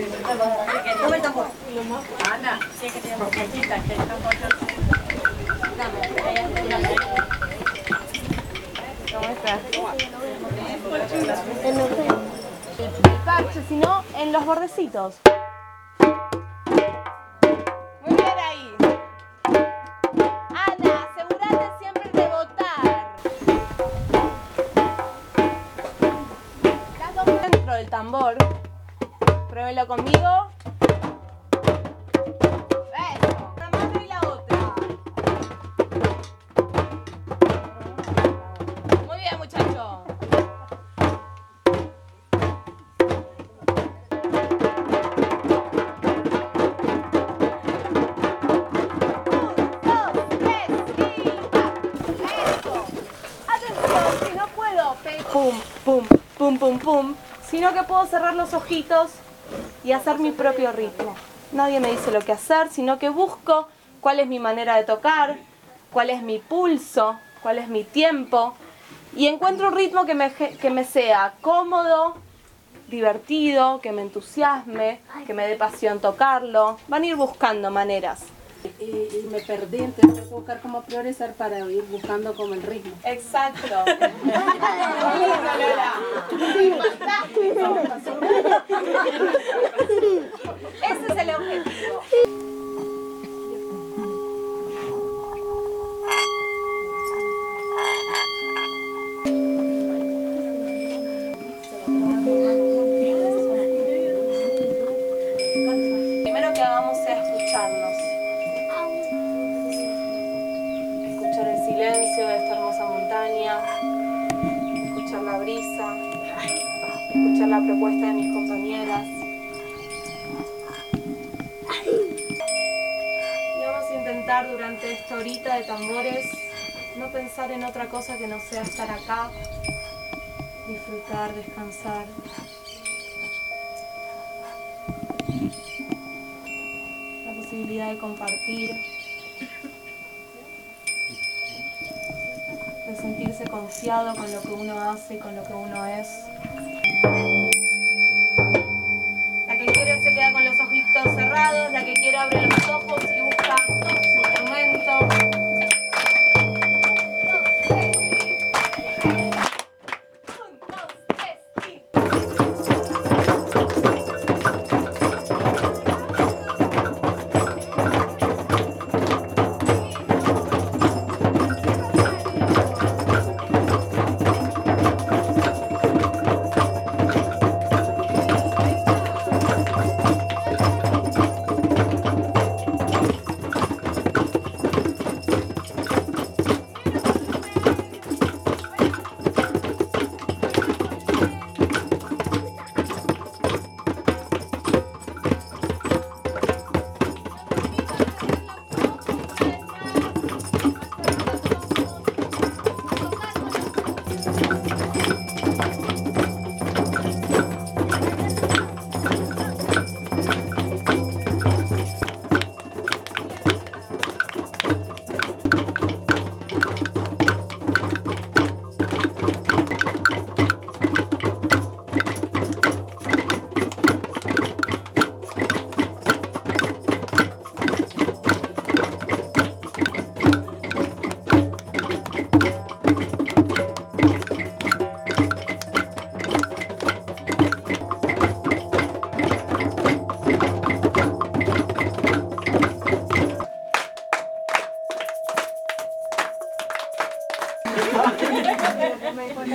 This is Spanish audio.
El parche, sino en los bordecitos. Muy bien ahí. Ana, asegúrate siempre de votar. Las dos dentro del tambor. Conmigo. Una mano y la otra. Muy bien, muchacho. Un, dos, tres, y. Eso. Atención, que no puedo pe- pum, pum, pum, pum, pum, sino que puedo cerrar los ojitos y hacer mi propio ritmo. Nadie me dice lo que hacer, sino que busco cuál es mi manera de tocar, cuál es mi pulso, cuál es mi tiempo y encuentro un ritmo que me, que me sea cómodo, divertido, que me entusiasme, que me dé pasión tocarlo. Van a ir buscando maneras. Y, y me perdí, entonces tengo que buscar cómo priorizar para ir buscando como el ritmo. Exacto. Ese es el objetivo. Primero que hagamos sea escucharnos. Escuchar el silencio de esta hermosa montaña, escuchar la brisa, escuchar la propuesta de mis compañeras. Y vamos a intentar durante esta horita de tambores no pensar en otra cosa que no sea estar acá, disfrutar, descansar. La posibilidad de compartir. de sentirse confiado con lo que uno hace, con lo que uno es. Queda con los ojitos cerrados, la que quiere abre los ojos y 本当に。